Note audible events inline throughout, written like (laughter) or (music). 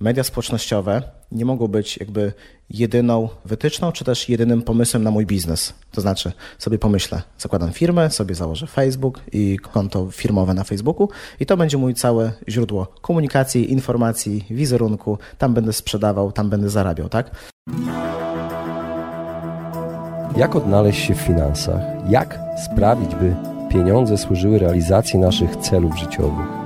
media społecznościowe nie mogą być jakby jedyną wytyczną, czy też jedynym pomysłem na mój biznes. To znaczy, sobie pomyślę, zakładam firmę, sobie założę Facebook i konto firmowe na Facebooku i to będzie mój całe źródło komunikacji, informacji, wizerunku. Tam będę sprzedawał, tam będę zarabiał, tak? Jak odnaleźć się w finansach? Jak sprawić, by pieniądze służyły realizacji naszych celów życiowych?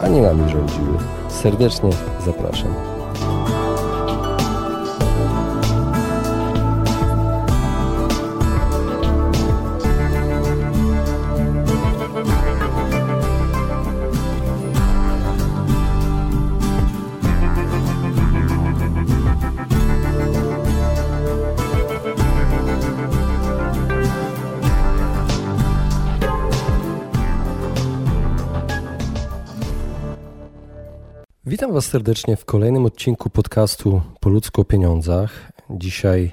a nie nami rządziły. Serdecznie zapraszam. Witam Was serdecznie w kolejnym odcinku podcastu Po ludzku o pieniądzach. Dzisiaj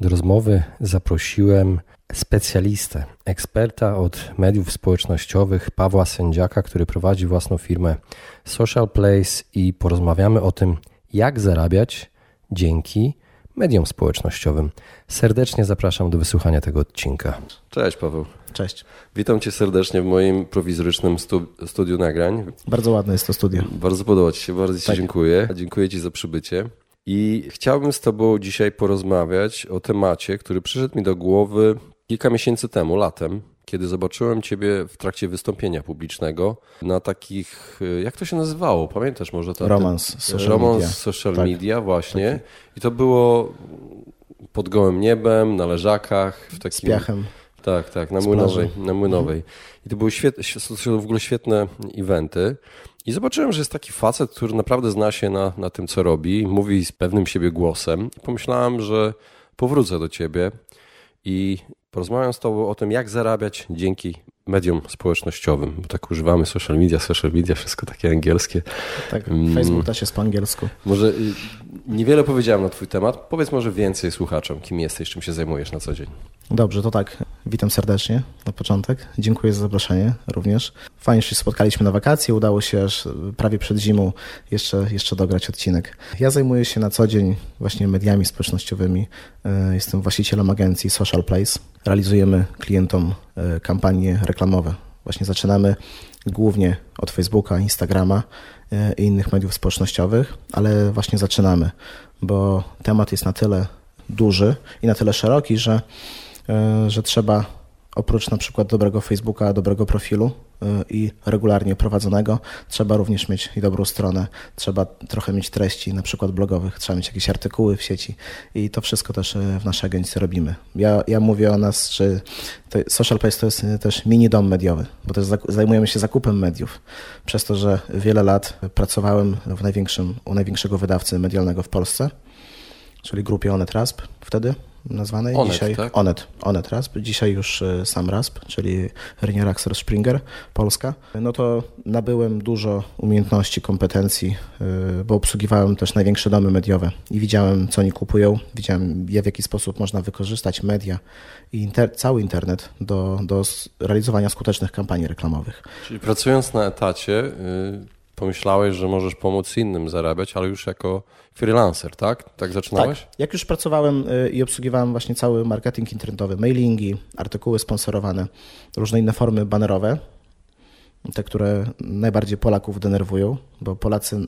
do rozmowy zaprosiłem specjalistę, eksperta od mediów społecznościowych, Pawła Sędziaka, który prowadzi własną firmę Social Place i porozmawiamy o tym, jak zarabiać dzięki mediom społecznościowym. Serdecznie zapraszam do wysłuchania tego odcinka. Cześć Paweł. Cześć. Witam Cię serdecznie w moim prowizorycznym stu studiu nagrań. Bardzo ładne jest to studio. Bardzo podoba Ci się, bardzo Ci tak. dziękuję. Dziękuję Ci za przybycie. I chciałbym z Tobą dzisiaj porozmawiać o temacie, który przyszedł mi do głowy kilka miesięcy temu, latem, kiedy zobaczyłem Ciebie w trakcie wystąpienia publicznego na takich, jak to się nazywało? Pamiętasz może to? Romans social Romans media. social tak. media, właśnie. I to było pod gołym niebem, na leżakach. W takim... Z piachem. Tak, tak, na Młynowej. Na Młynowej. Mhm. I to były świetne, w ogóle świetne eventy. I zobaczyłem, że jest taki facet, który naprawdę zna się na, na tym, co robi, mówi z pewnym siebie głosem. I pomyślałem, że powrócę do ciebie i porozmawiam z tobą o tym, jak zarabiać dzięki mediom społecznościowym, bo tak używamy social media, social media, wszystko takie angielskie. Tak, mm. Facebook też jest po angielsku. Może y, niewiele powiedziałem na twój temat, powiedz może więcej słuchaczom, kim jesteś, czym się zajmujesz na co dzień. Dobrze, to tak, witam serdecznie na początek, dziękuję za zaproszenie również. Fajnie, że się spotkaliśmy na wakacje, udało się aż prawie przed zimą jeszcze, jeszcze dograć odcinek. Ja zajmuję się na co dzień właśnie mediami społecznościowymi, e, jestem właścicielem agencji Social Place, realizujemy klientom e, kampanie reklamowe. Właśnie zaczynamy głównie od Facebooka, Instagrama e, i innych mediów społecznościowych, ale właśnie zaczynamy, bo temat jest na tyle duży i na tyle szeroki, że, e, że trzeba oprócz na przykład dobrego Facebooka, dobrego profilu y, i regularnie prowadzonego, trzeba również mieć i dobrą stronę, trzeba trochę mieć treści, na przykład blogowych, trzeba mieć jakieś artykuły w sieci i to wszystko też y, w naszej agencji robimy. Ja, ja mówię o nas, że Social Place to jest też mini dom mediowy, bo też zajmujemy się zakupem mediów. Przez to, że wiele lat pracowałem w największym, u największego wydawcy medialnego w Polsce, czyli grupie Onet Rasp wtedy, nazwanej. Onet, Dzisiaj tak? Onet, Onet Rasp. Dzisiaj już e, sam Rasp, czyli Renier Axel Springer, Polska. No to nabyłem dużo umiejętności, kompetencji, e, bo obsługiwałem też największe domy mediowe i widziałem, co oni kupują, widziałem, w jaki sposób można wykorzystać media i inter cały internet do, do realizowania skutecznych kampanii reklamowych. Czyli pracując na etacie, pomyślałeś, że możesz pomóc innym zarabiać, ale już jako freelancer, tak? Tak zaczynałeś? Tak. Jak już pracowałem y, i obsługiwałem właśnie cały marketing internetowy, mailingi, artykuły sponsorowane, różne inne formy banerowe, te, które najbardziej Polaków denerwują, bo Polacy y,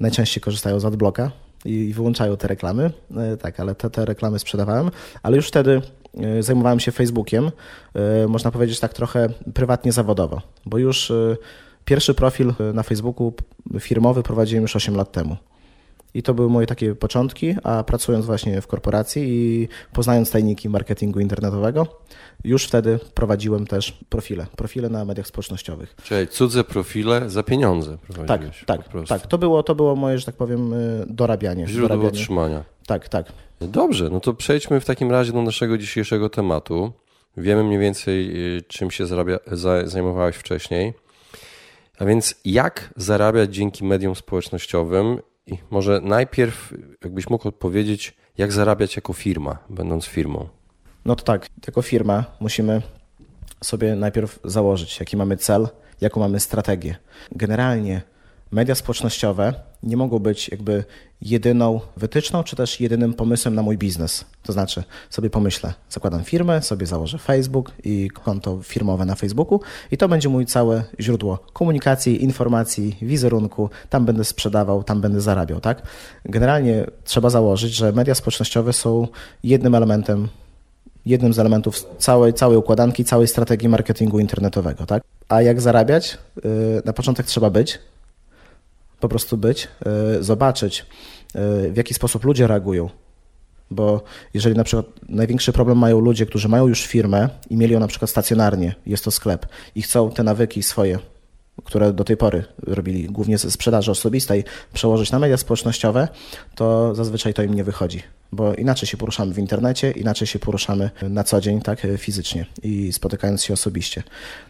najczęściej korzystają z adblocka i wyłączają te reklamy. Y, tak, ale te, te reklamy sprzedawałem, ale już wtedy zajmowałem się Facebookiem, można powiedzieć tak trochę prywatnie, zawodowo, bo już Pierwszy profil na Facebooku firmowy prowadziłem już 8 lat temu. I to były moje takie początki, a pracując właśnie w korporacji i poznając tajniki marketingu internetowego, już wtedy prowadziłem też profile, profile na mediach społecznościowych. Czyli cudze profile za pieniądze Tak, tak, tak. To było, to było moje, że tak powiem, y, dorabianie. Źródło dorabianie. utrzymania. Tak, tak. Dobrze, no to przejdźmy w takim razie do naszego dzisiejszego tematu. Wiemy mniej więcej, y, czym się zarabia, zajmowałeś wcześniej. A więc jak zarabiać dzięki mediom społecznościowym? I może najpierw, jakbyś mógł odpowiedzieć, jak zarabiać jako firma, będąc firmą? No to tak, jako firma musimy sobie najpierw założyć, jaki mamy cel, jaką mamy strategię. Generalnie media społecznościowe nie mogą być jakby jedyną wytyczną, czy też jedynym pomysłem na mój biznes. To znaczy, sobie pomyślę, zakładam firmę, sobie założę Facebook i konto firmowe na Facebooku i to będzie mój całe źródło komunikacji, informacji, wizerunku. Tam będę sprzedawał, tam będę zarabiał, tak? Generalnie trzeba założyć, że media społecznościowe są jednym elementem jednym z elementów całej, całej układanki, całej strategii marketingu internetowego. Tak? A jak zarabiać? Y, na początek trzeba być, po prostu być, y, zobaczyć, y, w jaki sposób ludzie reagują. Bo jeżeli na przykład największy problem mają ludzie, którzy mają już firmę i mieli ją na przykład stacjonarnie, jest to sklep i chcą te nawyki swoje które do tej pory robili głównie ze sprzedaży osobistej, przełożyć na media społecznościowe, to zazwyczaj to im nie wychodzi, bo inaczej się poruszamy w internecie, inaczej się poruszamy na co dzień, tak, fizycznie i spotykając się osobiście.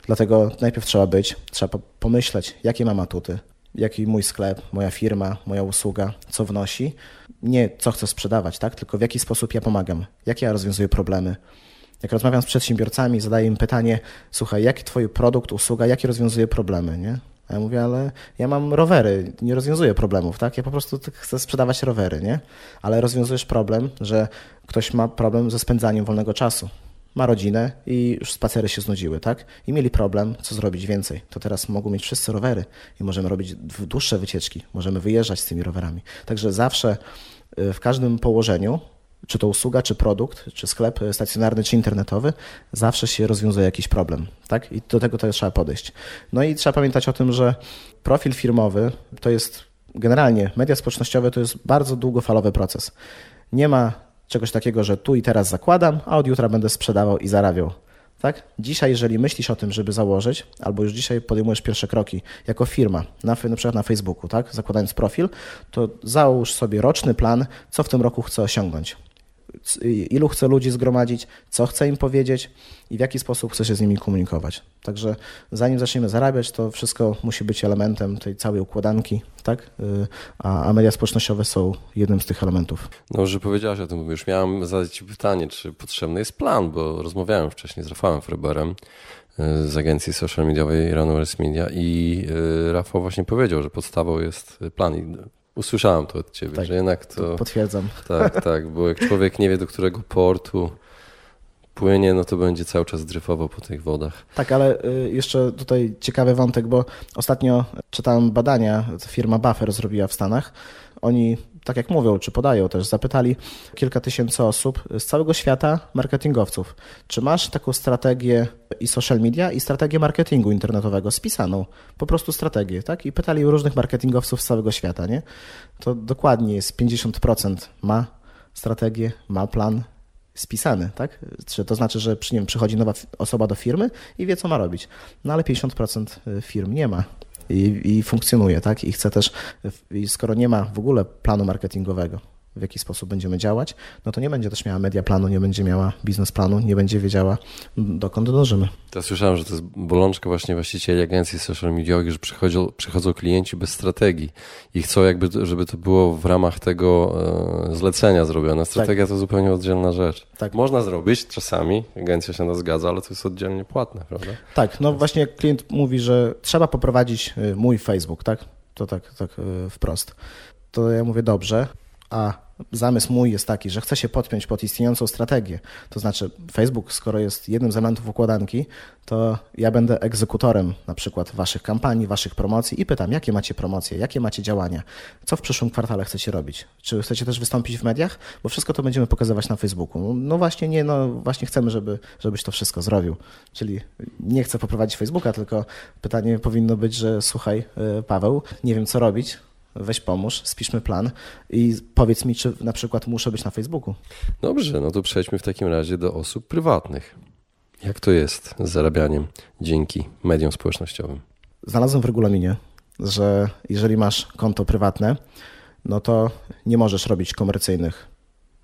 Dlatego najpierw trzeba być, trzeba pomyśleć, jakie mam atuty, jaki mój sklep, moja firma, moja usługa, co wnosi. Nie co chcę sprzedawać, tak, tylko w jaki sposób ja pomagam, jakie ja rozwiązuję problemy, jak rozmawiam z przedsiębiorcami, zadaję im pytanie, słuchaj, jaki twój produkt, usługa, jakie rozwiązuje problemy, nie? A ja mówię, ale ja mam rowery, nie rozwiązuję problemów, tak? Ja po prostu chcę sprzedawać rowery, nie? Ale rozwiązujesz problem, że ktoś ma problem ze spędzaniem wolnego czasu. Ma rodzinę i już spacery się znudziły, tak? I mieli problem, co zrobić więcej. To teraz mogą mieć wszyscy rowery i możemy robić dłuższe wycieczki, możemy wyjeżdżać z tymi rowerami. Także zawsze y, w każdym położeniu czy to usługa, czy produkt, czy sklep stacjonarny, czy internetowy, zawsze się rozwiązuje jakiś problem, tak? I do tego też trzeba podejść. No i trzeba pamiętać o tym, że profil firmowy to jest generalnie media społecznościowe to jest bardzo długofalowy proces. Nie ma czegoś takiego, że tu i teraz zakładam, a od jutra będę sprzedawał i zarabiał. Tak? Dzisiaj, jeżeli myślisz o tym, żeby założyć, albo już dzisiaj podejmujesz pierwsze kroki jako firma, na, na przykład na Facebooku, tak? zakładając profil, to załóż sobie roczny plan, co w tym roku chcę osiągnąć ilu chce ludzi zgromadzić, co chce im powiedzieć i w jaki sposób chce się z nimi komunikować. Także zanim zaczniemy zarabiać, to wszystko musi być elementem tej całej układanki, tak? Y, a, media społecznościowe są jednym z tych elementów. No, że powiedziałeś o tym, już miałem zadać Ci pytanie, czy potrzebny jest plan, bo rozmawiałem wcześniej z Rafałem Freberem y, z agencji social mediowej Runners Media i y, Rafał właśnie powiedział, że podstawą jest plan i Usłyszałem to od ciebie, tak, że jednak to. Potwierdzam. (laughs) Tak, tak, bo jak człowiek nie wie, do którego portu płynie, no to będzie cały czas dryfował po tych wodach. Tak, ale y, jeszcze tutaj ciekawy wątek, bo ostatnio czytałem badania, firma Buffer zrobiła w Stanach. Oni tak jak mówią, czy podają też, zapytali kilka tysięcy osób z całego świata, marketingowców, czy masz taką strategię i social media, i strategię marketingu internetowego spisaną, po prostu strategię, tak? I pytali różnych marketingowców z całego świata, nie? To dokładnie jest 50% ma strategię, ma plan, spisany, tak? Czy to znaczy, że przy nim przychodzi nowa osoba do firmy i wie, co ma robić. No ale 50% firm nie ma i, i funkcjonuje, tak? I chce też, skoro nie ma w ogóle planu marketingowego, w jaki sposób będziemy działać, no to nie będzie też miała media planu, nie będzie miała biznesplanu, nie będzie wiedziała, dokąd dążymy. Ja słyszałem, że to jest bolączka właśnie właścicieli agencji social mediowych, że przychodzą, przychodzą klienci bez strategii i chcą jakby, żeby to było w ramach tego e, zlecenia zrobione. Strategia tak. to zupełnie oddzielna rzecz. Tak. Można zrobić czasami, agencja się na to zgadza, ale to jest oddzielnie płatne, prawda? Tak, no właśnie jak klient mówi, że trzeba poprowadzić e, mój Facebook, tak? To tak, tak e, wprost. To ja mówię, dobrze, a zamysł mój jest taki, że chcę się podpiąć pod istniejącą strategię. To znaczy, Facebook, skoro jest jednym z elementów układanki, to ja będę egzekutorem na przykład waszych kampanii, waszych promocji i pytam, jakie macie promocje, jakie macie działania, co w przyszłym kwartale chcecie robić. Czy chcecie też wystąpić w mediach? Bo wszystko to będziemy pokazywać na Facebooku. No właśnie nie, no właśnie chcemy, żeby, żebyś to wszystko zrobił. Czyli nie chcę poprowadzić Facebooka, tylko pytanie powinno być, że słuchaj, y, Paweł, nie wiem co robić, weź pomóż, spiszmy plan i powiedz mi, czy na przykład muszę być na Facebooku. Dobrze, no to przejdźmy w takim razie do osób prywatnych. Jak to jest z zarabianiem dzięki mediom społecznościowym? Znalazłem w regulaminie, że jeżeli masz konto prywatne, no to nie możesz robić komercyjnych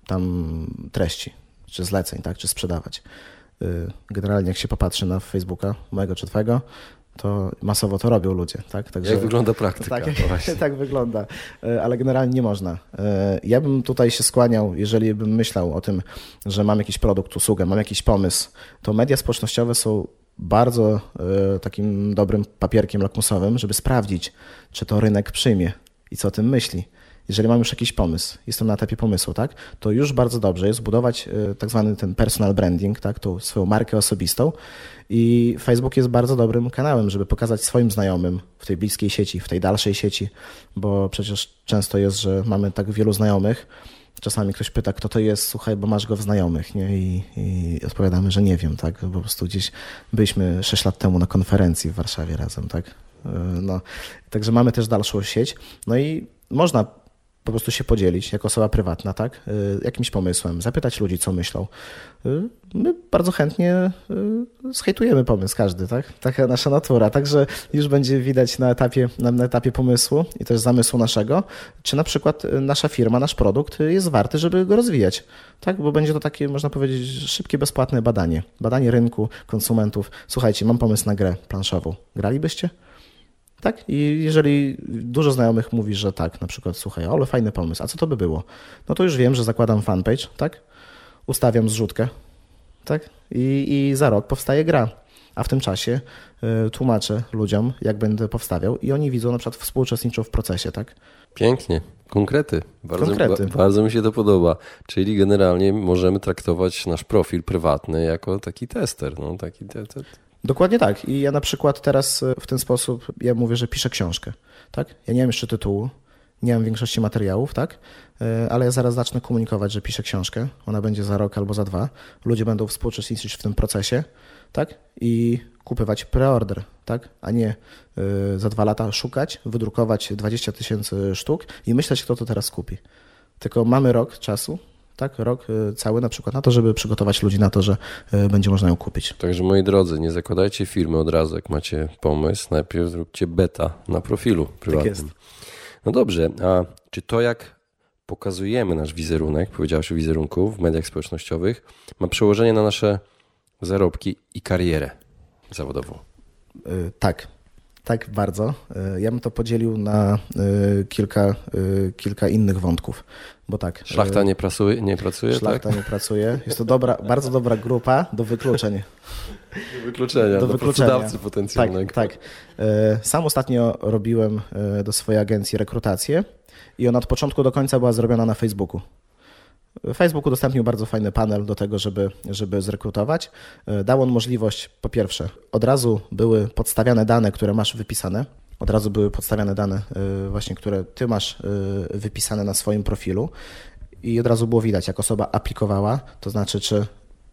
tam treści, czy zleceń, tak, czy sprzedawać. Y, generalnie jak się popatrzy na Facebooka, mojego czy twojego, to masowo to robią ludzie. Tak? Także, jak wygląda praktyka? Tak, (laughs) tak wygląda, y, ale generalnie nie można. Y, ja bym tutaj się skłaniał, jeżeli bym myślał o tym, że mam jakiś produkt, usługę, mam jakiś pomysł, to media społecznościowe są bardzo takim dobrym papierkiem lakmusowym, żeby sprawdzić, czy to rynek przyjmie i co o tym myśli jeżeli mam już jakiś pomysł, jestem na etapie pomysłu, tak, to już bardzo dobrze jest budować e, tak zwany ten personal branding, tak, tą swoją markę osobistą i Facebook jest bardzo dobrym kanałem, żeby pokazać swoim znajomym w tej bliskiej sieci, w tej dalszej sieci, bo przecież często jest, że mamy tak wielu znajomych, Czasami ktoś pyta, kto to jest, słuchaj, bo masz go w znajomych, nie? I, I, odpowiadamy, że nie wiem, tak? Po prostu gdzieś byliśmy 6 lat temu na konferencji w Warszawie razem, tak? E, no, także mamy też dalszą sieć. No i można po prostu się podzielić jako osoba prywatna, tak? Y, jakimś pomysłem, zapytać ludzi, co myślą. Y, my bardzo chętnie y, zhejtujemy pomysł każdy, tak? Taka nasza natura. Także już będzie widać na etapie, na etapie pomysłu i też zamysłu naszego, czy na przykład nasza firma, nasz produkt jest warty, żeby go rozwijać, tak? Bo będzie to takie, można powiedzieć, szybkie, bezpłatne badanie. Badanie rynku, konsumentów. Słuchajcie, mam pomysł na grę planszową. Gralibyście? Tak? I jeżeli dużo znajomych mówi, że tak, na przykład, słuchaj, ale fajny pomysł, a co to by było? No to już wiem, że zakładam fanpage, tak? Ustawiam zrzutkę, tak? I, i za rok powstaje gra. A w tym czasie y, tłumaczę ludziom, jak będę powstawiał, i oni widzą na przykład współuczestniczą w procesie, tak? Pięknie. Konkrety. Bardzo, Konkrety. Ba, bardzo mi się to podoba. Czyli generalnie możemy traktować nasz profil prywatny jako taki tester. No, taki te, te, Dokładnie tak. I ja na przykład teraz e, w ten sposób, ja mówię, że piszę książkę. Tak? Ja nie mam jeszcze tytułu, nie mam większości materiałów, tak? E, ale ja zaraz zacznę komunikować, że piszę książkę. Ona będzie za rok albo za dwa. Ludzie będą współuczestniczyć w tym procesie, tak? I kupywać preorder, tak? A nie e, za dwa lata szukać, wydrukować 20 tysięcy sztuk i myśleć, kto to teraz kupi. Tylko mamy rok czasu, tak, rok y, cały na przykład na to, żeby przygotować ludzi na to, że y, będzie można ją kupić. Także moi drodzy, nie zakładajcie firmy od razu, jak macie pomysł, najpierw zróbcie beta na profilu prywatnym. Tak jest. No dobrze, a czy to jak pokazujemy nasz wizerunek, powiedziałeś o wizerunku w mediach społecznościowych, ma przełożenie na nasze zarobki i karierę zawodową? Yy, tak, tak, bardzo. E, ja bym to podzielił na e, kilka, e, kilka innych wątków, bo tak. Szlachta nie pracuje, nie pracuje Szlachta tak? nie pracuje. Jest to dobra, bardzo dobra grupa do wykluczeń. Do wykluczenia, do, do wykluczenia. potencjalnego. Tak, tak. Sam ostatnio robiłem do swojej agencji rekrutację i ona od początku do końca była zrobiona na Facebooku. Facebook udostępnił bardzo fajny panel do tego, żeby, żeby zrekrutować. E, dał on możliwość, po pierwsze, od razu były podstawiane dane, które masz wypisane. Od razu były podstawiane dane, e, właśnie, które ty masz e, wypisane na swoim profilu. I od razu było widać, jak osoba aplikowała, to znaczy, czy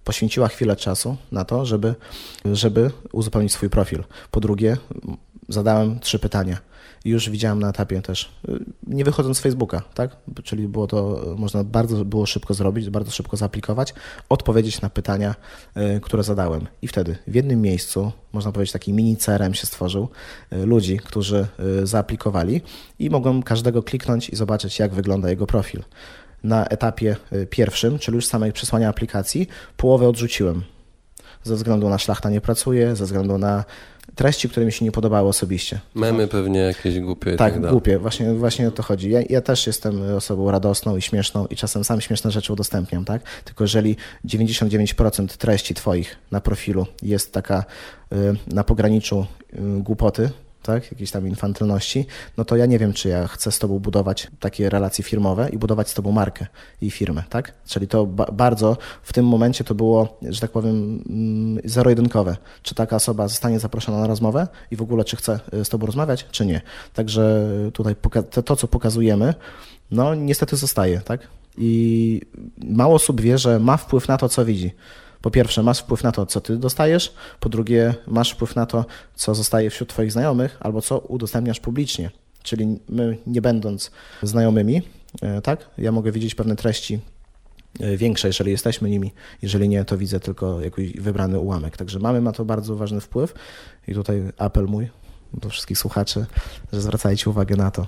poświęciła chwilę czasu na to, żeby, żeby uzupełnić swój profil. Po drugie, zadałem trzy pytania i już widziałem na etapie też, y, nie wychodząc z Facebooka, tak? Czyli było to, można bardzo było szybko zrobić, bardzo szybko zaaplikować, odpowiedzieć na pytania, y, które zadałem. I wtedy w jednym miejscu, można powiedzieć, taki mini CRM się stworzył, y, ludzi, którzy zaaplikowali i mogłem każdego kliknąć i zobaczyć, jak wygląda jego profil. Na etapie pierwszym, czyli już samej przesłania aplikacji, połowę odrzuciłem ze względu na szlachta nie pracuje, ze względu na treści, które mi się nie podobały osobiście. Memy pewnie jakieś głupie. Tak, tak głupie, właśnie, właśnie o to chodzi. Ja, ja, też jestem osobą radosną i śmieszną i czasem sam śmieszne rzeczy udostępniam, tak? Tylko jeżeli 99% treści twoich na profilu jest taka y, na pograniczu y, głupoty, tak, jakiejś tam infantylności, no to ja nie wiem, czy ja chcę z tobą budować takie relacje firmowe i budować z tobą markę i firmę, tak? Czyli to ba bardzo w tym momencie to było, że tak powiem, mm, zero-jedynkowe. Czy taka osoba zostanie zaproszona na rozmowę i w ogóle czy chce y, z tobą rozmawiać, czy nie. Także tutaj to, to co pokazujemy, no niestety zostaje, tak? I mało osób wie, że ma wpływ na to, co widzi po pierwsze, masz wpływ na to, co ty dostajesz, po drugie, masz wpływ na to, co zostaje wśród twoich znajomych albo co udostępniasz publicznie. Czyli my, nie będąc znajomymi, e, tak, ja mogę widzieć pewne treści e, większe, jeżeli jesteśmy nimi. Jeżeli nie, to widzę tylko jakiś wybrany ułamek. Także mamy na to bardzo ważny wpływ i tutaj apel mój do wszystkich słuchaczy, że zwracajcie uwagę na to,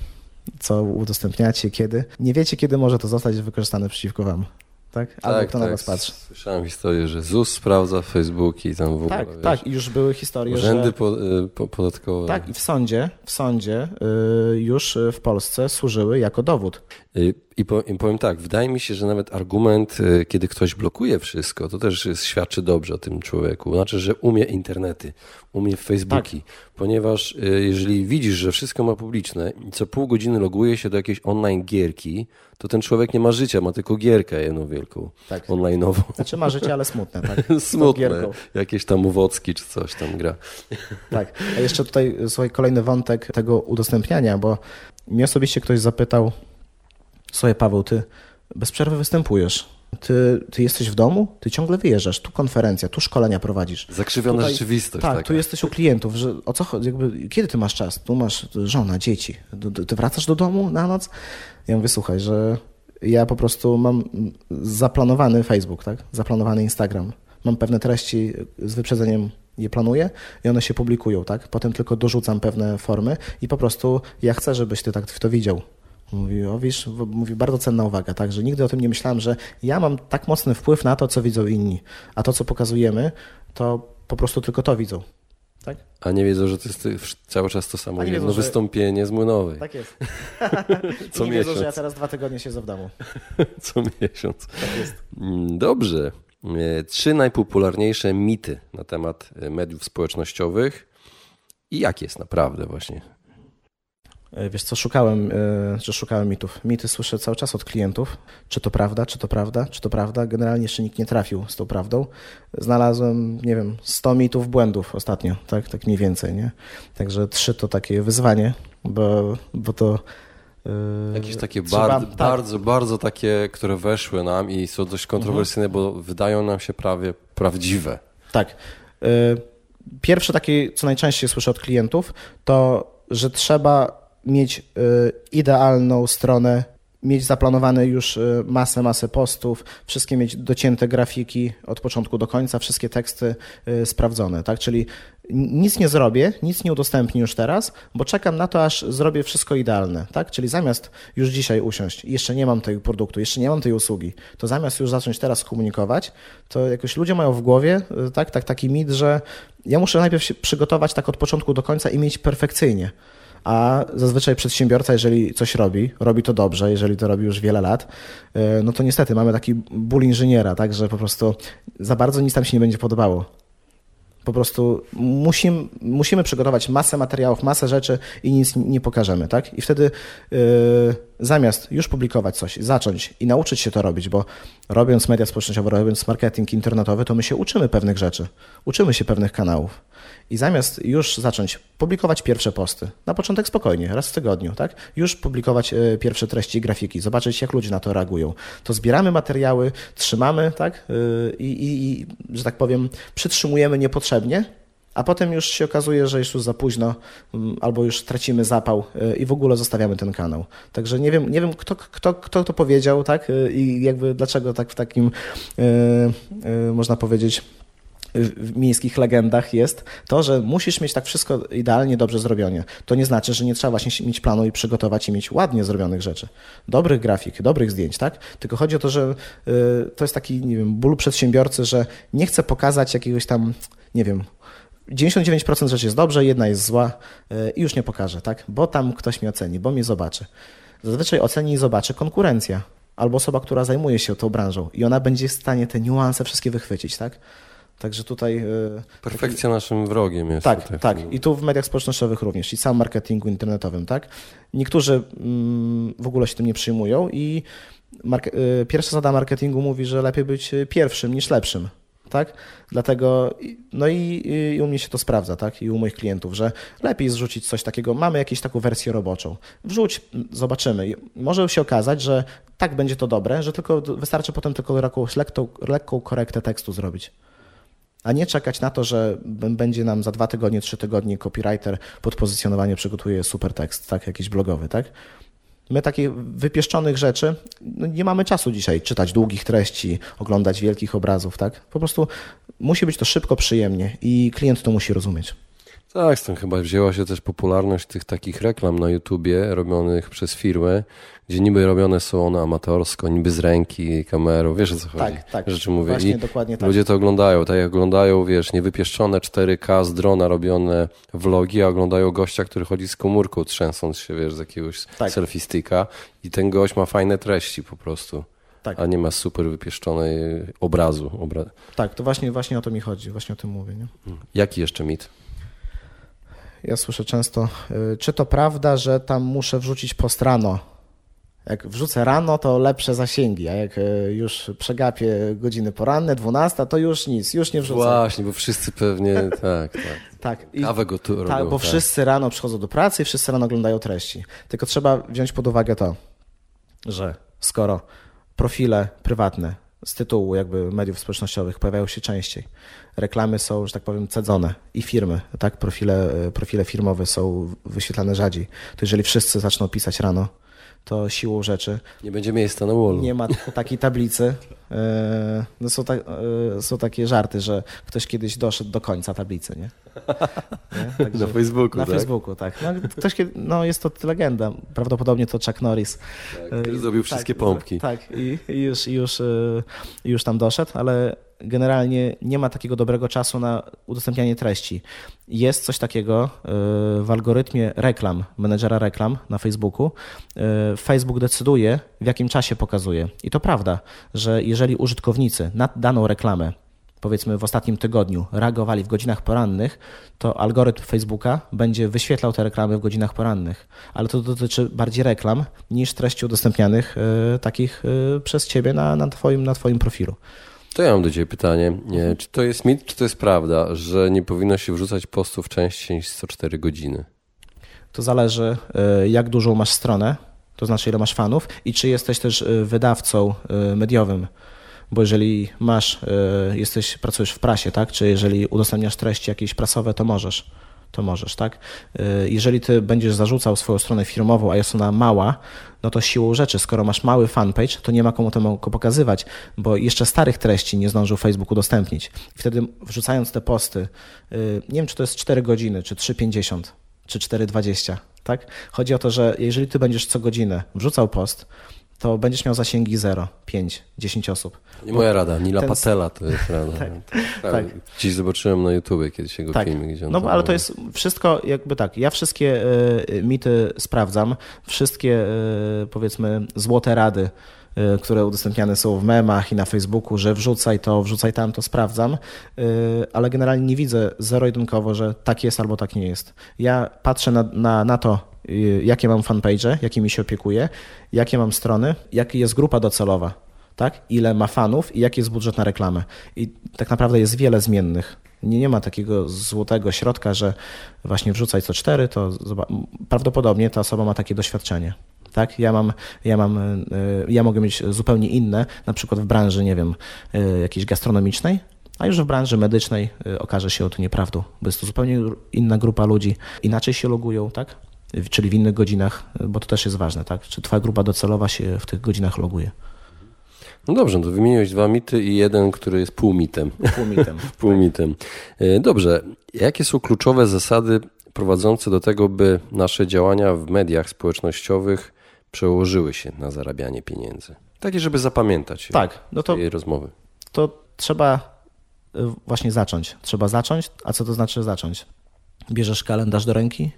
co udostępniacie, kiedy. Nie wiecie, kiedy może to zostać wykorzystane przeciwko wam tak? Albo tak, kto tak. na was patrzy. Słyszałem historię, że ZUS sprawdza Facebook i tam w ogóle, Tak, wiesz, tak. I już były historie, urzędy że... po, y, po, podatkowe. Tak, i w sądzie, w sądzie y, już w Polsce służyły jako dowód. Y, I, po, I powiem tak, wydaje mi się, że nawet argument, y, kiedy ktoś blokuje wszystko, to też świadczy dobrze o tym człowieku. Znaczy, że umie internety, umie Facebooki, Tak. ponieważ y, jeżeli widzisz, że wszystko ma publiczne i co pół godziny loguje się do jakiejś online gierki, to ten człowiek nie ma życia, ma tylko gierkę jedną wielką, Tak. online'ową. Znaczy ma życie, ale smutne, tak? (laughs) Smutne, jakieś tam Uwocki czy coś tam gra. Tak. A jeszcze tutaj, słuchaj, kolejny wątek tego udostępniania, bo mnie osobiście ktoś zapytał, słuchaj Paweł, ty bez przerwy występujesz. Ty, ty jesteś w domu, ty ciągle wyjeżdżasz, tu konferencja, tu szkolenia prowadzisz. Zakrzywiona Tutaj- rzeczywistość Tak, taka. tu jesteś u klientów, że o co chodzi, jakby, kiedy ty masz czas? Tu masz żona, dzieci, do- ty wracasz do domu na noc? Ja mówię, słuchaj, że ja po prostu mam zaplanowany Facebook, tak? Zaplanowany Instagram. Mam pewne treści z wyprzedzeniem je planuję i one się publikują, tak? Potem tylko dorzucam pewne formy i po prostu ja chcę, żebyś ty tak to widział. Mówi, o wiesz, mówi, bardzo cenna uwaga, tak, że nigdy o tym nie myślałem, że ja mam tak mocny wpływ na to, co widzą inni, a to, co pokazujemy, to po prostu tylko to widzą. Tak? A nie wiedzą, że to jest cały czas to samo jedno wiedzą, że- wystąpienie z Młynowej. Tak jest. (laughs) Co nie wiedzą, że ja miesiąc. teraz dwa tygodnie siedzę w domu. (laughs) Co miesiąc. Tak jest. Mm, Dobrze. E, Trzy najpopularniejsze mity na temat e, mediów społecznościowych i jak jest naprawdę właśnie. E, Wiesz co, szukałem, e, że szukałem mitów. Mity słyszę cały czas od klientów. Czy to prawda, czy to prawda, czy to prawda. Generalnie jeszcze nikt nie trafił z tą prawdą. Znalazłem, nie wiem, 100 mitów błędów ostatnio, tak, tak mniej więcej, nie? Także trzy to takie wyzwanie, bo, bo to... e, Jakieś takie trzeba- bardzo, tak, bardzo, bardzo takie, które weszły nam i są dość kontrowersyjne, bo wydają nam się prawie prawdziwe. Tak. Pierwsze takie, co najczęściej słyszę od klientów, to, że trzeba mieć y, idealną stronę, mieć zaplanowane już y, masę, masę postów, wszystkie mieć docięte grafiki od początku do końca, wszystkie teksty y, sprawdzone, tak? Czyli nic nie zrobię, nic nie udostępnię już teraz, bo czekam na to, aż zrobię wszystko idealne, tak? Czyli zamiast już dzisiaj usiąść, jeszcze nie mam tego produktu, jeszcze nie mam tej usługi, to zamiast już zacząć teraz komunikować, to jakoś ludzie mają w głowie, tak, tak taki mit, że ja muszę najpierw się przygotować tak od początku do końca i mieć perfekcyjnie. A zazwyczaj przedsiębiorca, jeżeli coś robi, robi to dobrze, jeżeli to robi już wiele lat, y, no to niestety mamy taki ból inżyniera, tak, że po prostu za bardzo nic tam się nie będzie podobało. Po prostu musimy, musimy przygotować masę materiałów, masę rzeczy i nic nie pokażemy, tak? I wtedy yy, zamiast już publikować coś, zacząć i nauczyć się to robić, bo robiąc media społecznościowe, robiąc marketing internetowy, to my się uczymy pewnych rzeczy, uczymy się pewnych kanałów. I zamiast już zacząć publikować pierwsze posty, na początek spokojnie, raz w tygodniu, tak? Już publikować y, pierwsze treści, grafiki, zobaczyć jak ludzie na to reagują. To zbieramy materiały, trzymamy, tak? Y, I, i, i że tak powiem, przytrzymujemy niepotrzebnie, a potem już się okazuje, że jest już za późno, mm, albo już tracimy zapał y, i w ogóle zostawiamy ten kanał. Także nie wiem, nie wiem kto, kto, kto to powiedział, tak? I jakby dlaczego tak w takim, można powiedzieć, w miejskich legendach jest to, że musisz mieć tak wszystko idealnie dobrze zrobione. To nie znaczy, że nie trzeba właśnie mieć planu i przygotować i mieć ładnie zrobionych rzeczy. Dobrych grafik, dobrych zdjęć, tak? Tylko chodzi o to, że y, to jest taki, nie wiem, ból przedsiębiorcy, że nie chce pokazać jakiegoś tam, nie wiem, 99% rzeczy jest dobrze, jedna jest zła y, i już nie pokażę, tak? Bo tam ktoś mnie oceni, bo mnie zobaczy. Zazwyczaj oceni i zobaczy konkurencja albo osoba, która zajmuje się tą branżą i ona będzie w stanie te niuanse wszystkie wychwycić, tak? Także tutaj. y, Perfekcja naszym wrogiem jest. tak, tutaj. tak. I tu w mediach społecznościowych również, i sam marketingu internetowym, tak? Niektórzy mm, w ogóle się tym nie przyjmują i y, pierwsza zasada marketingu mówi, że lepiej być pierwszym niż lepszym. Tak? Dlatego, no i, i u mnie się to sprawdza, tak? I u moich klientów, że lepiej zrzucić coś takiego. Mamy jakąś taką wersję roboczą. Wrzuć, zobaczymy. I Może się okazać, że tak będzie to dobre, że tylko wystarczy potem tylko jakąś lekką, lekką korektę tekstu zrobić. A nie czekać na to, że będzie nam za dwa tygodnie, trzy tygodnie copywriter pod pozycjonowanie przygotuje super tekst, tak, jakiś blogowy, tak? My takich wypieszczonych rzeczy no nie mamy czasu dzisiaj czytać długich treści, oglądać wielkich obrazów, tak? Po prostu musi być to szybko, przyjemnie i klient to musi rozumieć. Tak, stąd chyba wzięła się też popularność tych takich reklam na YouTubie robionych przez firmy, gdzie niby robione są one amatorsko, niby z ręki, kamerą, wiesz o co chodzi? Tak, tak. Rzeczy mówię. Właśnie, I dokładnie tak. ludzie to oglądają, tak jak oglądają, wiesz, niewypieszczone 4K z drona robione vlogi, a oglądają gościa, który chodzi z komórką, trzęsąc się, wiesz, z jakiegoś Tak. selfie sticka i ten gość ma fajne treści po prostu. Tak. A nie ma super wypieszczonej obrazu. Obra... Tak, to właśnie, właśnie o to mi chodzi, właśnie o tym mówię. Nie? Jaki jeszcze mit? Ja słyszę często, y, czy to prawda, że tam muszę wrzucić post rano? Jak wrzucę rano, to lepsze zasięgi, a jak y, już przegapię godziny poranne, 12, to już nic, już nie wrzucę. Właśnie, bo wszyscy pewnie, (laughs) tak, tak. Tak, i, Kawę go tu robią. tak, bo tak. wszyscy rano przychodzą do pracy i wszyscy rano oglądają treści. Tylko trzeba wziąć pod uwagę to, że skoro profile prywatne z tytułu jakby mediów społecznościowych pojawiają się częściej, reklamy są, że tak powiem, cedzone i firmy, tak, profile, profile firmowe są wyświetlane rzadziej, to jeżeli wszyscy zaczną pisać rano, to siłą rzeczy Nie będzie miejsca na wallu. nie ma takiej tablicy. (laughs) E, No są, ta, e, są takie żarty, że ktoś kiedyś doszedł do końca tablicy, nie? (laughs) nie? Także- Na Facebooku, Na tak? Facebooku, tak. No, ktoś, kiedy- no jest to legenda. Prawdopodobnie to Chuck Norris. Tak, który zrobił wszystkie tak, pompki. Tak, i, i już, już, e, już tam doszedł, ale generalnie nie ma takiego dobrego czasu na udostępnianie treści. Jest coś takiego e, w algorytmie reklam, menedżera reklam na Facebooku. E, Facebook decyduje, w jakim czasie pokazuje. I to prawda, że jeżeli użytkownicy na daną reklamę powiedzmy w ostatnim tygodniu reagowali w godzinach porannych, to algorytm Facebooka będzie wyświetlał te reklamy w godzinach porannych. Ale to dotyczy bardziej reklam niż treści udostępnianych e, takich przez ciebie na, na, twoim, na twoim profilu. To ja mam do Ciebie pytanie. Nie, czy to jest mit, czy to jest prawda, że nie powinno się wrzucać postów częściej niż co 4 godziny? To zależy, e, jak dużą masz stronę, to znaczy ile masz fanów i czy jesteś też e, wydawcą e, mediowym. Bo jeżeli masz, jesteś, pracujesz w prasie, tak? Czy jeżeli udostępniasz treści jakieś prasowe, to możesz. To możesz, tak? E, Jeżeli ty będziesz zarzucał swoją stronę firmową, a jest ona mała, no to siłą rzeczy, skoro masz mały fanpage, to nie ma komu to pokazywać, bo jeszcze starych treści nie zdążył Facebook udostępnić. Wtedy wrzucając te posty, e, nie wiem, czy to jest 4 godziny, czy 3,50, czy 4,20, tak? Chodzi o to, że jeżeli ty będziesz co godzinę wrzucał post, to będziesz miał zasięgi 0, 5, 10 osób. Nie moja rada, Nila ten- Patela to jest rada. (laughs) Tak, tak. tak. Dziś zobaczyłem na YouTubie kiedyś jego Tak. filmy, gdzie on No ale to mówi. jest wszystko jakby tak. Ja wszystkie y, mity sprawdzam, wszystkie y, powiedzmy złote rady, y, które udostępniane są w memach i na Facebooku, że wrzucaj to, wrzucaj tam, to sprawdzam, ale generalnie nie widzę zero-jedynkowo, że tak jest albo tak nie jest. Ja patrzę na, na, na to, jakie mam fanpage, jakimi się opiekuję, jakie mam strony, jaka jest grupa docelowa tak? ile ma fanów i jaki jest budżet na reklamę. I tak naprawdę jest wiele zmiennych. Nie, nie ma takiego złotego środka, że właśnie wrzucaj co cztery, to prawdopodobnie ta osoba ma takie doświadczenie. Tak? Ja mam, ja mam, y, ja mogę mieć zupełnie inne, na przykład w branży, nie wiem, y, jakiejś gastronomicznej, a już w branży medycznej y, okaże się to nieprawdą, bo jest to zupełnie inna grupa ludzi, inaczej się logują, tak? Czyli w innych godzinach, y, bo to też jest ważne, tak? Czy twoja grupa docelowa się w tych godzinach loguje? No dobrze, no to wymieniłeś dwa mity i jeden, który jest półmitem. Półmitem. (laughs) Półmitem. E, Dobrze, jakie są kluczowe zasady prowadzące do tego, by nasze działania w mediach społecznościowych przełożyły się na zarabianie pieniędzy? Takie, żeby zapamiętać Tak, no to, tej rozmowy. to trzeba y, właśnie zacząć. Trzeba zacząć, a co to znaczy zacząć? Bierzesz kalendarz do ręki,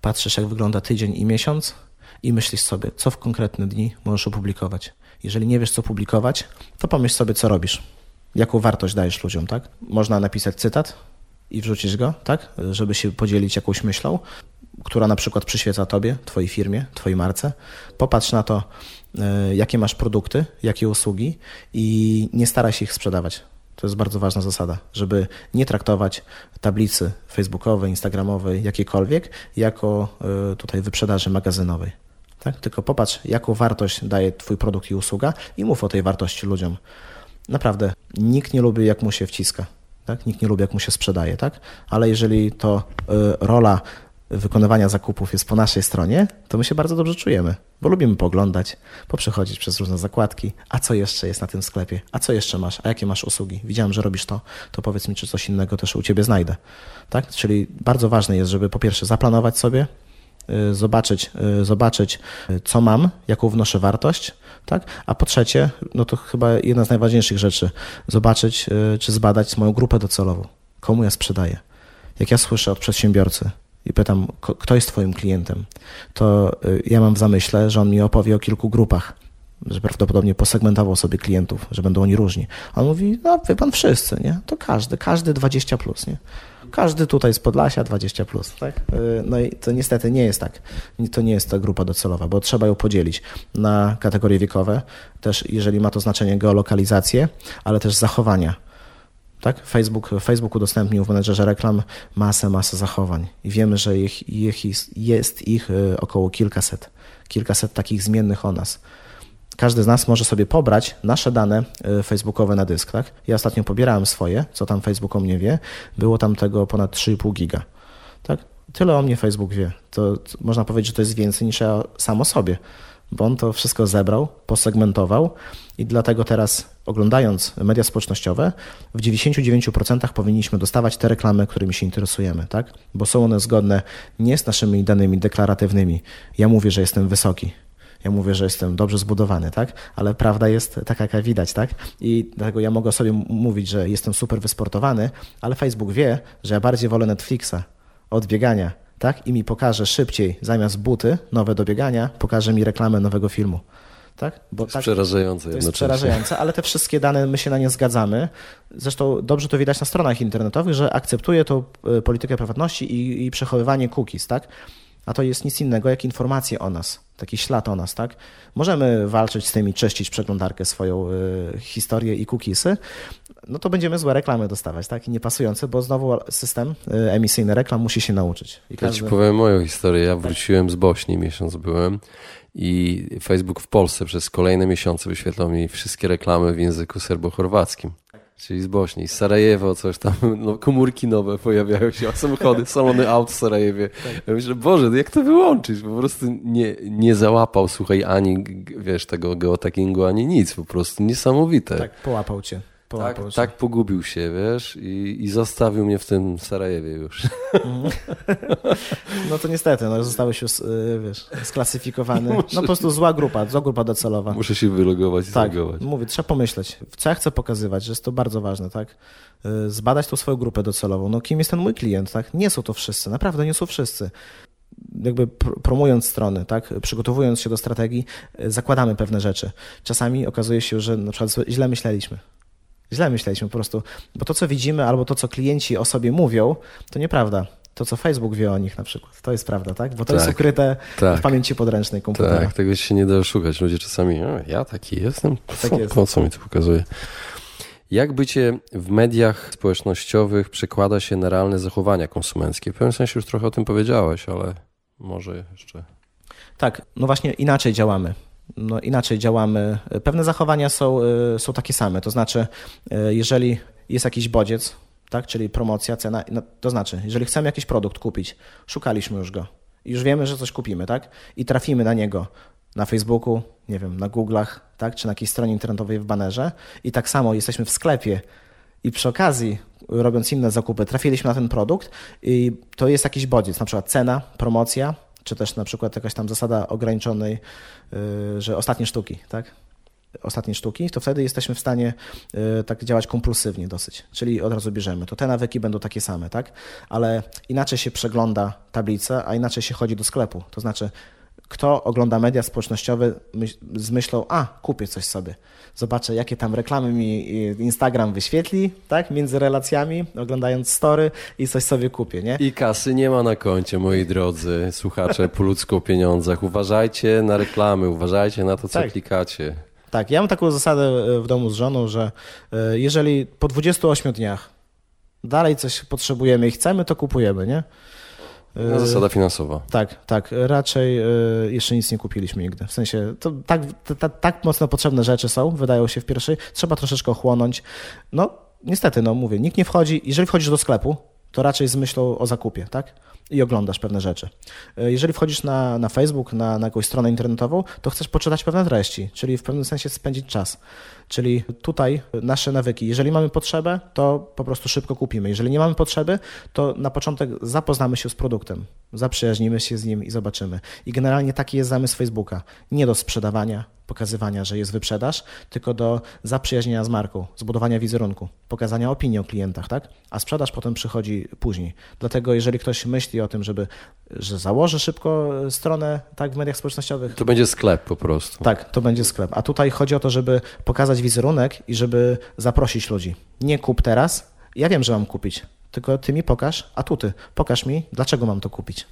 patrzysz jak wygląda tydzień i miesiąc i myślisz sobie, co w konkretne dni możesz opublikować. Jeżeli nie wiesz, co publikować, to pomyśl sobie, co robisz. Jaką wartość dajesz ludziom, tak? Można napisać cytat i wrzucić go, tak? Żeby się podzielić jakąś myślą, która na przykład przyświeca tobie, twojej firmie, twojej marce. Popatrz na to, y, jakie masz produkty, jakie usługi i nie staraj się ich sprzedawać. To jest bardzo ważna zasada, żeby nie traktować tablicy facebookowej, instagramowej, jakiejkolwiek, jako y, tutaj wyprzedaży magazynowej. Tak? Tylko popatrz, jaką wartość daje Twój produkt i usługa i mów o tej wartości ludziom. Naprawdę, nikt nie lubi, jak mu się wciska. Tak? Nikt nie lubi, jak mu się sprzedaje, tak? ale jeżeli to y, rola wykonywania zakupów jest po naszej stronie, to my się bardzo dobrze czujemy, bo lubimy poglądać, poprzechodzić przez różne zakładki, a co jeszcze jest na tym sklepie, a co jeszcze masz, a jakie masz usługi. Widziałem, że robisz to, to powiedz mi, czy coś innego też u ciebie znajdę. Tak? Czyli bardzo ważne jest, żeby po pierwsze zaplanować sobie, y, zobaczyć, y, zobaczyć, y, co mam, jaką wnoszę wartość, tak? A po trzecie, no to chyba jedna z najważniejszych rzeczy, zobaczyć czy zbadać moją grupę docelową, komu ja sprzedaję. Jak ja słyszę od przedsiębiorcy, i pytam, kto jest Twoim klientem, to y, ja mam w zamyśle, że on mi opowie o kilku grupach, że prawdopodobnie posegmentował sobie klientów, że będą oni różni. A on mówi, no wie pan wszyscy, nie? To każdy, każdy 20 plus, nie? Każdy tutaj z Podlasia 20 plus, tak? Y, no i to niestety nie jest tak. To nie jest ta grupa docelowa, bo trzeba ją podzielić na kategorie wiekowe, też jeżeli ma to znaczenie geolokalizację, ale też zachowania tak? Facebook, Facebook udostępnił w menedżerze reklam masę, masę zachowań i wiemy, że ich, ich jest ich y, około kilkaset, kilkaset takich zmiennych o nas. Każdy z nas może sobie pobrać nasze dane y, facebookowe na dysk. Tak? Ja ostatnio pobierałem swoje, co tam Facebook o mnie wie. Było tam tego ponad 3,5 giga. Tak? Tyle o mnie Facebook wie. To, to można powiedzieć, że to jest więcej niż ja sam o sobie bo on to wszystko zebrał, posegmentował i dlatego teraz oglądając media społecznościowe w 99% powinniśmy dostawać te reklamy, którymi się interesujemy, tak? Bo są one zgodne nie z naszymi danymi deklaratywnymi. Ja mówię, że jestem wysoki, ja mówię, że jestem dobrze zbudowany, tak? Ale prawda jest taka, jaka widać, tak? I dlatego ja mogę sobie mówić, że jestem super wysportowany, ale Facebook wie, że ja bardziej wolę Netflixa od biegania tak? I mi pokaże szybciej, zamiast buty nowe do biegania, pokaże mi reklamę nowego filmu. Tak? Bo to jest tak, przerażające. To jest przerażające, ale te wszystkie dane, my się na nie zgadzamy. Zresztą dobrze to widać na stronach internetowych, że akceptuje to e, politykę prywatności i, i przechowywanie cookies, tak? A to jest nic innego jak informacje o nas, taki ślad o nas, tak? Możemy walczyć z tymi, czyścić przeglądarkę, swoją y, historię i cookiesy, no to będziemy złe reklamy dostawać, tak? I niepasujące, bo znowu system y, emisyjny reklam musi się nauczyć. I każdy... Ja ci powiem moją historię. Ja wróciłem z Bośni, miesiąc byłem i Facebook w Polsce przez kolejne miesiące wyświetlał mi wszystkie reklamy w języku serbo-chorwackim. Czyli z Bośni, z Sarajewo, coś tam, (laughs) no, komórki nowe pojawiają się, samochody, salony aut w Sarajewie. Tak. Ja myślę, Boże, jak to wyłączyć? Po prostu nie, nie załapał, słuchaj, ani, wiesz, tego geotaggingu, ani nic, po prostu niesamowite. Tak, połapał cię. Tak, tak, pogubił się, wiesz, i, i zostawił mnie w tym Sarajewie już. (laughs) No to niestety, no, zostałeś już, y, wiesz, sklasyfikowany. (laughs) Muszę... No po prostu zła grupa, zła grupa docelowa. Muszę się wylogować i tak, zalogować. mówię, trzeba pomyśleć, co ja chcę pokazywać, że jest to bardzo ważne, tak? Y, zbadać tą swoją grupę docelową. No kim jest ten mój klient, tak? Nie są to wszyscy, naprawdę nie są wszyscy jakby promując strony, tak, przygotowując się do strategii, y, zakładamy pewne rzeczy. Czasami okazuje się, że na przykład źle myśleliśmy. Źle myśleliśmy po prostu, bo to, co widzimy, albo to, co klienci o sobie mówią, to nieprawda. To, co Facebook wie o nich na przykład, to jest prawda, tak? Bo to tak, jest ukryte tak, w pamięci podręcznej komputera. Tak, tego się nie da oszukać. Ludzie czasami, ja taki jestem, tak jest. po co mi to pokazuje? Jak bycie w mediach społecznościowych przekłada się na realne zachowania konsumenckie? W pewnym sensie już trochę o tym powiedziałeś, ale może jeszcze. Tak, no właśnie inaczej działamy no inaczej działamy. Pewne zachowania są, y, są takie same, to znaczy, y, jeżeli jest jakiś bodziec, tak, czyli promocja, cena, no, to znaczy, jeżeli chcemy jakiś produkt kupić, szukaliśmy już go. Już wiemy, że coś kupimy, tak, i trafimy na niego na Facebooku, nie wiem, na Google'ach, tak, czy na jakiejś stronie internetowej w banerze. I tak samo jesteśmy w sklepie i przy okazji, robiąc inne zakupy, trafiliśmy na ten produkt i to jest jakiś bodziec, na przykład cena, promocja, czy też na przykład jakaś tam zasada ograniczonej, y, że ostatnie sztuki, tak? Ostatnie sztuki, to wtedy jesteśmy w stanie y, tak działać kompulsywnie dosyć, czyli od razu bierzemy. To te nawyki będą takie same, tak? Ale inaczej się przegląda tablicę, a inaczej się chodzi do sklepu. To znaczy, kto ogląda media społecznościowe z myślą, a kupię coś sobie. Zobaczę, jakie tam reklamy mi Instagram wyświetli, tak, między relacjami, oglądając story i coś sobie kupię, nie? I kasy nie ma na koncie, moi drodzy słuchacze, po ludzku o pieniądzach. Uważajcie na reklamy, uważajcie na to, co tak. klikacie. Tak, ja mam taką zasadę e, w domu z żoną, że e, jeżeli po 28 dniach dalej coś potrzebujemy i chcemy, to kupujemy, nie? No, zasada finansowa. Tak, tak. Raczej y, jeszcze nic nie kupiliśmy nigdy. W sensie, to tak, tak mocno potrzebne rzeczy są, wydają się w pierwszej. Trzeba troszeczkę ochłonąć. No, niestety, no mówię, nikt nie wchodzi, jeżeli wchodzisz do sklepu, to raczej z myślą o zakupie, tak? I oglądasz pewne rzeczy. E, jeżeli wchodzisz na, na Facebook, na, na jakąś stronę internetową, to chcesz poczytać pewne treści, czyli w pewnym sensie spędzić czas. Czyli tutaj nasze nawyki. Jeżeli mamy potrzebę, to po prostu szybko kupimy. Jeżeli nie mamy potrzeby, to na początek zapoznamy się z produktem, zaprzyjaźnimy się z nim i zobaczymy. I generalnie taki jest zamysł Facebooka. Nie do sprzedawania, pokazywania, że jest wyprzedaż, tylko do zaprzyjaźnienia z marką, zbudowania wizerunku, pokazania opinii o klientach, tak? A sprzedaż potem przychodzi później. Dlatego jeżeli ktoś myśli o tym, żeby, że założy szybko stronę tak w mediach społecznościowych, to będzie sklep po prostu. Tak, to będzie sklep. A tutaj chodzi o to, żeby pokazać wizerunek i żeby zaprosić ludzi. Nie kup teraz. Ja wiem, że mam kupić, tylko ty mi pokaż atuty. Pokaż mi, dlaczego mam to kupić.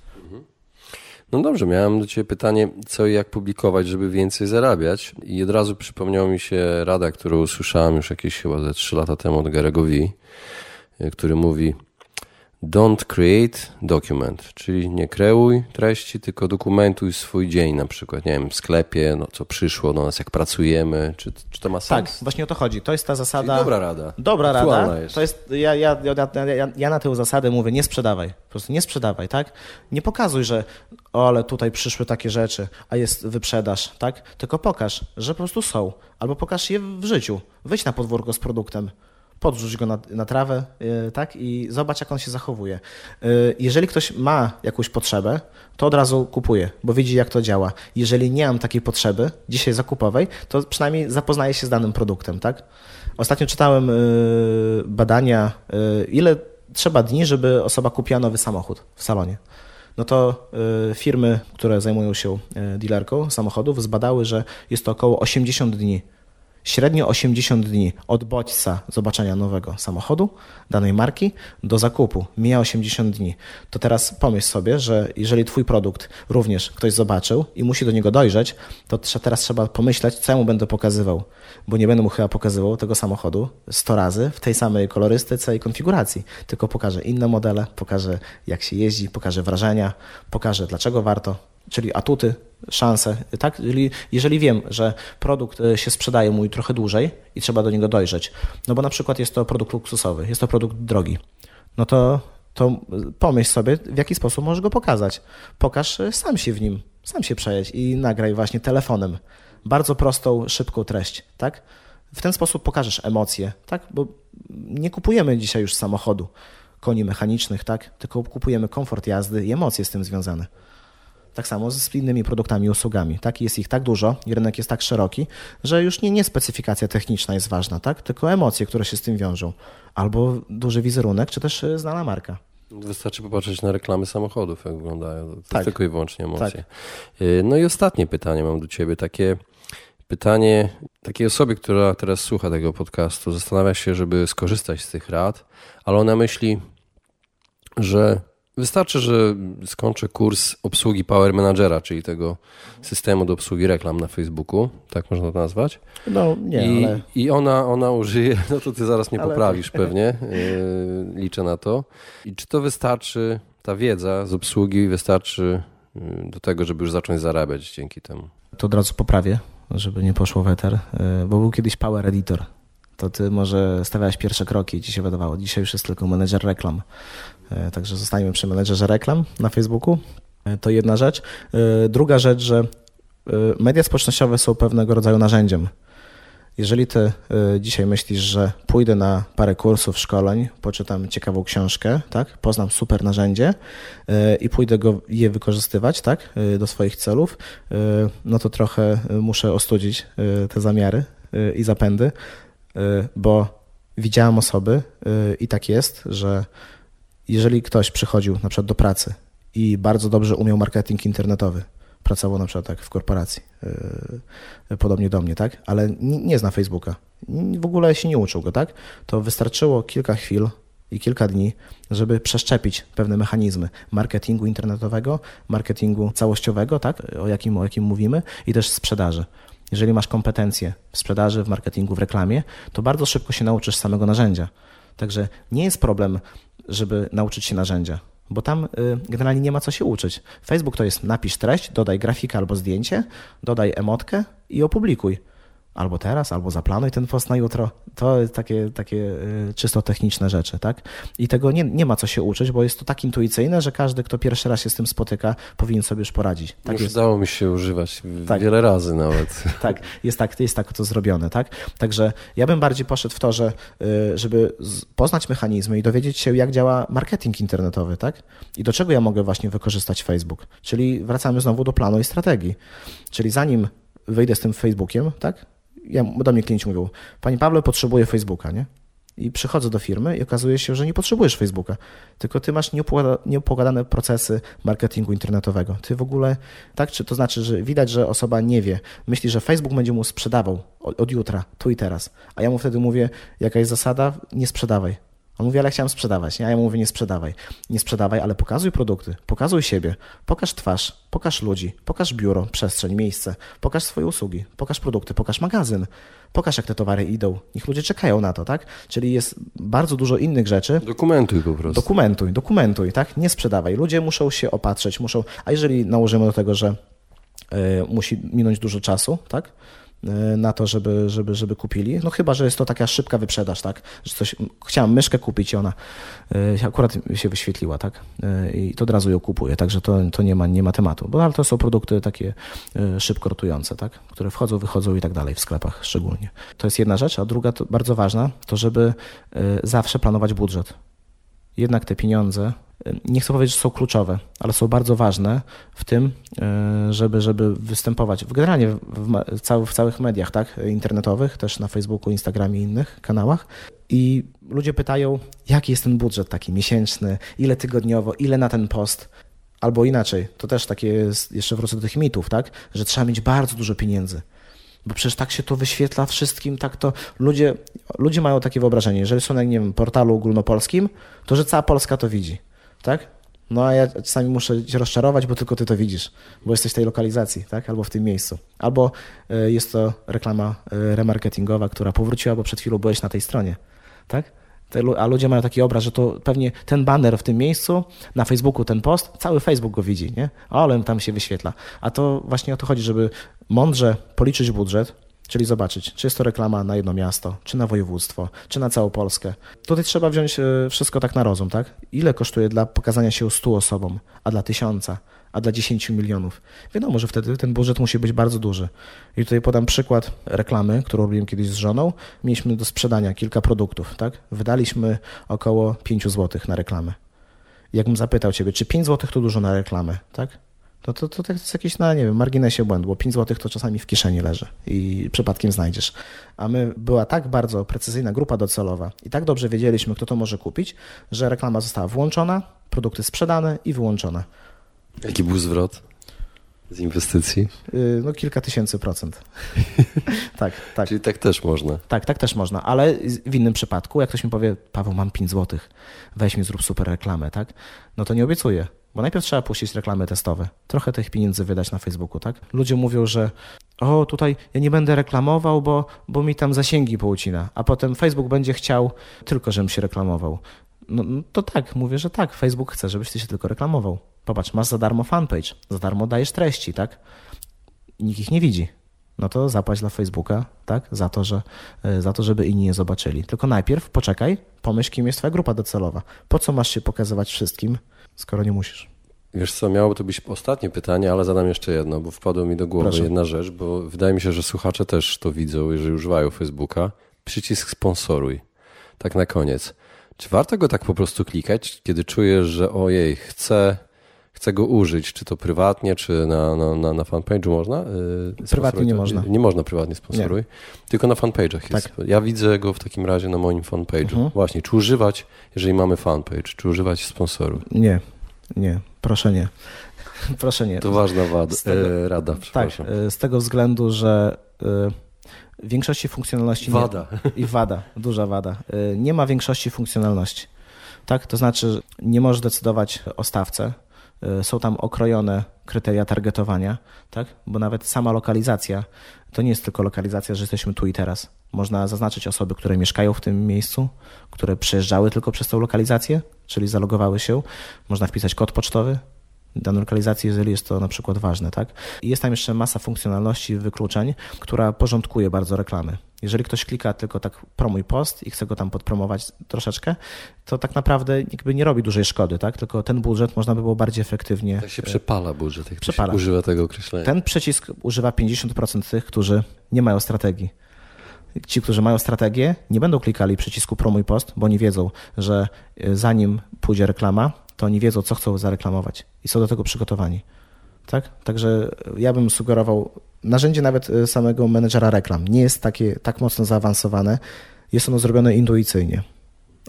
No dobrze, miałem do Ciebie pytanie, co i jak publikować, żeby więcej zarabiać. I od razu przypomniała mi się rada, którą usłyszałem już jakieś chyba ze 3 lata temu od Garego V, który mówi Don't create document, czyli nie kreuj treści, tylko dokumentuj swój dzień na przykład, nie wiem, w sklepie, no, co przyszło do nas, jak pracujemy, czy, czy to ma sens? Tak, właśnie o to chodzi. To jest ta zasada. Czyli dobra rada. Dobra rada. Jest. To jest, ja, ja, ja, ja, na tę zasadę mówię, nie sprzedawaj. Po prostu nie sprzedawaj, tak? Nie pokazuj, że o, ale tutaj przyszły takie rzeczy, a jest wyprzedaż, tak? Tylko pokaż, że po prostu są. Albo pokaż je w życiu. Wyjdź na podwórko z produktem podrzuć go na, na trawę yy, tak, i zobacz, jak on się zachowuje. Yy, jeżeli ktoś ma jakąś potrzebę, to od razu kupuje, bo widzi, jak to działa. Jeżeli nie mam takiej potrzeby dzisiaj zakupowej, to przynajmniej zapoznaję się z danym produktem. Tak? Ostatnio czytałem yy, badania, ile trzeba dni, żeby osoba kupiła nowy samochód w salonie. No to firmy, które zajmują się dealerką samochodów, zbadały, że jest to około 80 dni średnio 80 dni od bodźca zobaczenia nowego samochodu, danej marki, do zakupu. Mija 80 dni. To teraz pomyśl sobie, że jeżeli Twój produkt również ktoś zobaczył i musi do niego dojrzeć, to teraz trzeba pomyśleć, co ja mu będę pokazywał, bo nie będę mu chyba pokazywał tego samochodu 100 razy w tej samej kolorystyce i konfiguracji, tylko pokażę inne modele, pokażę jak się jeździ, pokażę wrażenia, pokażę dlaczego warto czyli atuty, szanse, tak? Czyli jeżeli wiem, że produkt e, się sprzedaje mój trochę dłużej i trzeba do niego dojrzeć, no bo na przykład jest to produkt luksusowy, jest to produkt drogi, no to, to pomyśl sobie, w jaki sposób możesz go pokazać. Pokaż e, sam się w nim, sam się przejedź i nagraj właśnie telefonem. Bardzo prostą, szybką treść, tak? W ten sposób pokażesz emocje, tak? Bo nie kupujemy dzisiaj już samochodu, koni mechanicznych, tak? Tylko kupujemy komfort jazdy i emocje z tym związane. Tak samo z innymi produktami i usługami. Tak? Jest ich tak dużo i rynek jest tak szeroki, że już nie, nie specyfikacja techniczna jest ważna, tak? tylko emocje, które się z tym wiążą. Albo duży wizerunek, czy też e, znana marka. Wystarczy popatrzeć na reklamy samochodów, jak wyglądają. To tak. tylko i wyłącznie emocje. Tak. E, no i ostatnie pytanie mam do Ciebie. Takie pytanie takiej osobie, która teraz słucha tego podcastu, zastanawia się, żeby skorzystać z tych rad, ale ona myśli, że Wystarczy, że skończę kurs obsługi Power Managera, czyli tego systemu do obsługi reklam na Facebooku, tak można to nazwać. No nie, I, ale... I ona, ona użyje, (laughs) no to ty zaraz mnie ale... poprawisz pewnie, yy, liczę na to. I czy to wystarczy, ta wiedza z obsługi wystarczy yy, do tego, żeby już zacząć zarabiać dzięki temu? To od razu poprawię, żeby nie poszło weter, yy, bo był kiedyś Power Editor to ty może stawiałeś pierwsze kroki i ci się wydawało. Dzisiaj już jest tylko menedżer reklam. E, także zostańmy przy menedżerze reklam na Facebooku. E, to jedna rzecz. E, druga rzecz, że media społecznościowe są pewnego rodzaju narzędziem. Jeżeli ty dzisiaj myślisz, że pójdę na parę kursów, szkoleń, poczytam ciekawą książkę, tak, poznam super narzędzie i pójdę go, je wykorzystywać tak, do swoich celów, no to trochę muszę ostudzić te zamiary i zapędy, bo widziałem osoby i tak jest, że jeżeli ktoś przychodził na przykład do pracy i bardzo dobrze umiał marketing internetowy, pracował na przykład tak w korporacji, yy, podobnie do mnie, tak, ale nie, nie zna Facebooka, w ogóle się nie uczył go, tak, to wystarczyło kilka chwil i kilka dni, żeby przeszczepić pewne mechanizmy marketingu internetowego, marketingu całościowego, tak, o jakim, o jakim mówimy, i też sprzedaży. Jeżeli masz kompetencje w sprzedaży, w marketingu, w reklamie, to bardzo szybko się nauczysz samego narzędzia. Także nie jest problem żeby nauczyć się narzędzia, bo tam y, generalnie nie ma co się uczyć. Facebook to jest napisz treść, dodaj grafikę albo zdjęcie, dodaj emotkę i opublikuj. Albo teraz, albo zaplanuj ten post na jutro. To takie, takie y, czysto techniczne rzeczy, tak? I tego nie, nie ma co się uczyć, bo jest to tak intuicyjne, że każdy, kto pierwszy raz się z tym spotyka, powinien sobie już poradzić. Tak już udało mi się używać tak. wiele razy nawet. (laughs) Tak, jest tak, jest tak to zrobione, tak? Także ja bym bardziej poszedł w to, że y, żeby poznać mechanizmy i dowiedzieć się, jak działa marketing internetowy, tak? I do czego ja mogę właśnie wykorzystać Facebook. Czyli wracamy znowu do planu i strategii. Czyli zanim wyjdę z tym Facebookiem, tak? Ja, do mnie klienci mówią, Panie Pawle, potrzebuję Facebooka, nie? I przychodzę do firmy i okazuje się, że nie potrzebujesz Facebooka, tylko ty masz nieupokładane procesy marketingu internetowego. Ty w ogóle, tak, czy to znaczy, że widać, że osoba nie wie, myśli, że Facebook będzie mu sprzedawał od, od jutra, tu i teraz. A ja mu wtedy mówię, jaka jest zasada, nie sprzedawaj. On mówi, ale chciałem sprzedawać. Ja mu mówię, nie sprzedawaj. Nie sprzedawaj, ale pokazuj produkty, pokazuj siebie, pokaż twarz, pokaż ludzi, pokaż biuro, przestrzeń, miejsce, pokaż swoje usługi, pokaż produkty, pokaż magazyn, pokaż jak te towary idą. Niech ludzie czekają na to, tak? Czyli jest bardzo dużo innych rzeczy. Dokumentuj po prostu. Dokumentuj, dokumentuj, tak? Nie sprzedawaj. Ludzie muszą się opatrzeć, muszą, a jeżeli nałożymy do tego, że y, musi minąć dużo czasu, tak? E, na to, żeby, żeby, żeby kupili. No chyba, że jest to taka szybka wyprzedaż, tak? Że coś, chciałem myszkę kupić i ona e, akurat się wyświetliła, tak? E, I to od razu ją kupuję, także to, to nie, ma, nie ma tematu. Bo ale to są produkty takie szybko rotujące, tak? Które wchodzą, wychodzą i tak dalej w sklepach szczególnie. To jest jedna rzecz, a druga bardzo ważna, to żeby zawsze planować budżet. Jednak te pieniądze nie chcę powiedzieć, że są kluczowe, ale są bardzo ważne w tym, e, żeby, żeby występować generalnie w, w, w całych mediach tak, internetowych, też na Facebooku, Instagramie i innych kanałach. I ludzie pytają, jaki jest ten budżet taki miesięczny, ile tygodniowo, ile na ten post. Albo inaczej, to też takie jest, jeszcze wrócę do tych mitów, tak, że trzeba mieć bardzo dużo pieniędzy. Bo przecież tak się to wyświetla wszystkim, tak to ludzie, ludzie mają takie wyobrażenie, jeżeli są na, nie wiem, portalu ogólnopolskim, to że cała Polska to widzi tak? No a ja czasami muszę cię rozczarować, bo tylko ty to widzisz, bo jesteś w tej lokalizacji, tak? Albo w tym miejscu. Albo e, jest to reklama e, remarketingowa, która powróciła, bo przed chwilą byłeś na tej stronie, tak? A ludzie mają taki obraz, że to pewnie ten banner w tym miejscu, na Facebooku ten post, cały Facebook go widzi, nie? Ale tam się wyświetla. A to właśnie o to chodzi, żeby mądrze policzyć budżet, Czyli zobaczyć, czy jest to reklama na jedno miasto, czy na województwo, czy na całą Polskę. Tutaj trzeba wziąć e, wszystko tak na rozum, tak? Ile kosztuje dla pokazania się 100 osobom, a dla tysiąca, a dla 10 milionów? Wiadomo, że wtedy ten budżet musi być bardzo duży. I tutaj podam przykład reklamy, którą robiłem kiedyś z żoną. Mieliśmy do sprzedania kilka produktów, tak? Wydaliśmy około 5 zł na reklamę. Jakbym zapytał Ciebie, czy 5 zł to dużo na reklamę, tak? No to, to, to jest jakiś na, nie wiem, marginesie błędu, bo 5 zł to czasami w kieszeni leży i przypadkiem znajdziesz. A my, była tak bardzo precyzyjna grupa docelowa i tak dobrze wiedzieliśmy, kto to może kupić, że reklama została włączona, produkty sprzedane i wyłączone. Jaki był zwrot? Z inwestycji? Y, no kilka tysięcy procent. (laughs) tak, tak. Czyli tak też można. Tak, tak też można, ale w innym przypadku, jak ktoś mi powie, Paweł, mam 5 zł, weź mi zrób super reklamę, tak? No to nie obiecuję. Bo najpierw trzeba puścić reklamy testowe, trochę tych pieniędzy wydać na Facebooku, tak? Ludzie mówią, że o, tutaj ja nie będę reklamował, bo, bo mi tam zasięgi poucina, a potem Facebook będzie chciał tylko, żebym się reklamował. No, no to tak, mówię, że tak, Facebook chce, żebyś ty się tylko reklamował. Popatrz, masz za darmo fanpage, za darmo dajesz treści, tak? Nikt ich nie widzi. No to zapłać dla Facebooka, tak? Za to, że, e, za to, żeby inni je zobaczyli. Tylko najpierw poczekaj, pomyśl, kim jest twoja grupa docelowa. Po co masz się pokazywać wszystkim? Skoro nie musisz. Wiesz co, miało to być ostatnie pytanie, ale zadam jeszcze jedno, bo wpadło mi do głowy Proszę. jedna rzecz, bo wydaje mi się, że słuchacze też to widzą, jeżeli używają Facebooka. Przycisk sponsoruj. Tak na koniec. Czy warto go tak po prostu klikać, kiedy czujesz, że ojej, chcę, chcę go użyć, czy to prywatnie, czy na, na, na, na fanpage'u można? Yy, prywatnie nie można. Nie można prywatnie sponsoruj, nie. tylko na fanpage'ach jest. Tak. Ja widzę go w takim razie na moim fanpage'u. Mhm. Właśnie, czy używać, jeżeli mamy fanpage, czy używać sponsoru? Nie, nie, proszę nie. (laughs) Proszę nie. To ważna wada, tego, e, rada, tak. Tak, z tego względu, że w większości funkcjonalności... Wada. Nie, (laughs) I wada, duża wada. Nie ma większości funkcjonalności. Tak, to znaczy nie możesz decydować o stawce, są tam okrojone kryteria targetowania, tak? bo nawet sama lokalizacja to nie jest tylko lokalizacja, że jesteśmy tu i teraz. Można zaznaczyć osoby, które mieszkają w tym miejscu, które przejeżdżały tylko przez tą lokalizację, czyli zalogowały się. Można wpisać kod pocztowy, danej lokalizacji, jeżeli jest to na przykład ważne. Tak? Jest tam jeszcze masa funkcjonalności, wykluczeń, która porządkuje bardzo reklamy. Jeżeli ktoś klika tylko tak promuj post i chce go tam podpromować troszeczkę, to tak naprawdę jakby nie robi dużej szkody, tak? Tylko ten budżet można by było bardziej efektywnie. Tak się przepala budżet, jak przepala. używa tego określenia. Ten przycisk używa 50% tych, którzy nie mają strategii. Ci, którzy mają strategię, nie będą klikali przycisku promuj post, bo nie wiedzą, że e, zanim pójdzie reklama, to oni wiedzą, co chcą zareklamować i są do tego przygotowani. Tak? Także ja bym sugerował, narzędzie nawet e, samego menedżera reklam nie jest takie, tak mocno zaawansowane, jest ono zrobione intuicyjnie.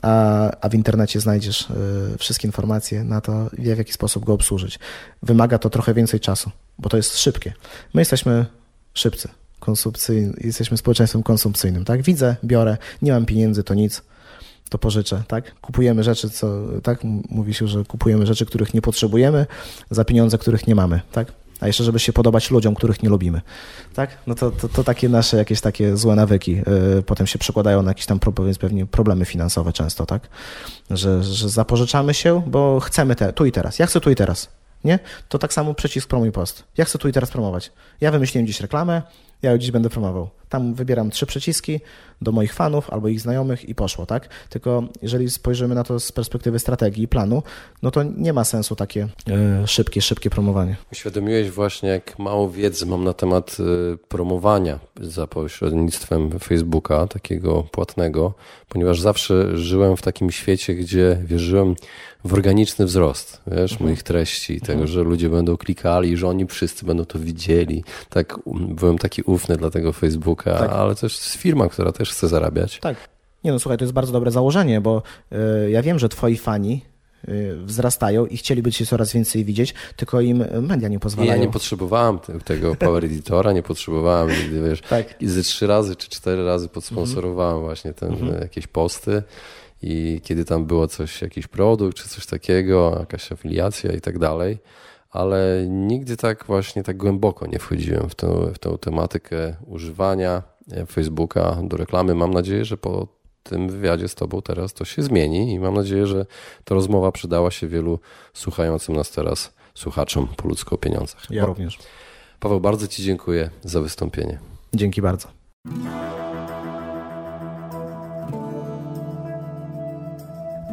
A, a w internecie znajdziesz y, wszystkie informacje na to, w jaki sposób go obsłużyć. Wymaga to trochę więcej czasu, bo to jest szybkie. My jesteśmy szybcy, konsumpcyjni, jesteśmy społeczeństwem konsumpcyjnym. Tak? Widzę, biorę, nie mam pieniędzy, to nic to pożyczę, tak? Kupujemy rzeczy, co, tak? Mówi się, że kupujemy rzeczy, których nie potrzebujemy za pieniądze, których nie mamy, tak? A jeszcze, żeby się podobać ludziom, których nie lubimy, tak? No to, to, to takie nasze jakieś takie złe nawyki yy, potem się przekładają na jakieś tam pewnie problemy finansowe często, tak? Że, że zapożyczamy się, bo chcemy te, tu i teraz. Ja chcę tu i teraz, nie? To tak samo przycisk promuj post. Ja chcę tu i teraz promować. Ja wymyśliłem dziś reklamę, ja ją dziś będę promował. Tam wybieram trzy przyciski do moich fanów albo ich znajomych i poszło, tak? Tylko jeżeli spojrzymy na to z perspektywy strategii i planu, no to nie ma sensu takie e, szybkie, szybkie promowanie. Uświadomiłeś właśnie, jak mało wiedzy mam na temat e, promowania za pośrednictwem Facebooka, takiego płatnego, ponieważ zawsze żyłem w takim świecie, gdzie wierzyłem w organiczny wzrost, wiesz, mhm. moich treści, mhm. tego, że ludzie będą klikali, że oni wszyscy będą to widzieli. Tak, byłem taki ufny dla tego Facebooka, tak. ale też jest firma, która też chce zarabiać. Tak. Nie no, słuchaj, to jest bardzo dobre założenie, bo y, ja wiem, że twoi fani y, wzrastają i chcieliby cię coraz więcej widzieć, tylko im media nie pozwalają. Ja nie potrzebowałem tego Power Editora, nie potrzebowałem nigdy, wiesz, tak. ze trzy razy czy cztery razy podsponsorowałem mhm. właśnie ten, mhm. jakieś posty i kiedy tam było coś, jakiś produkt czy coś takiego, jakaś afiliacja i tak dalej, ale nigdy tak właśnie tak głęboko nie wchodziłem w, tą, w tą tematykę używania e, Facebooka do reklamy. Mam nadzieję, że po tym wywiadzie z Tobą teraz to się zmieni i mam nadzieję, że ta rozmowa przydała się wielu słuchającym nas teraz słuchaczom po ludzko o pieniądzach. Ja również. Paweł, bardzo Ci dziękuję za wystąpienie. Dzięki bardzo.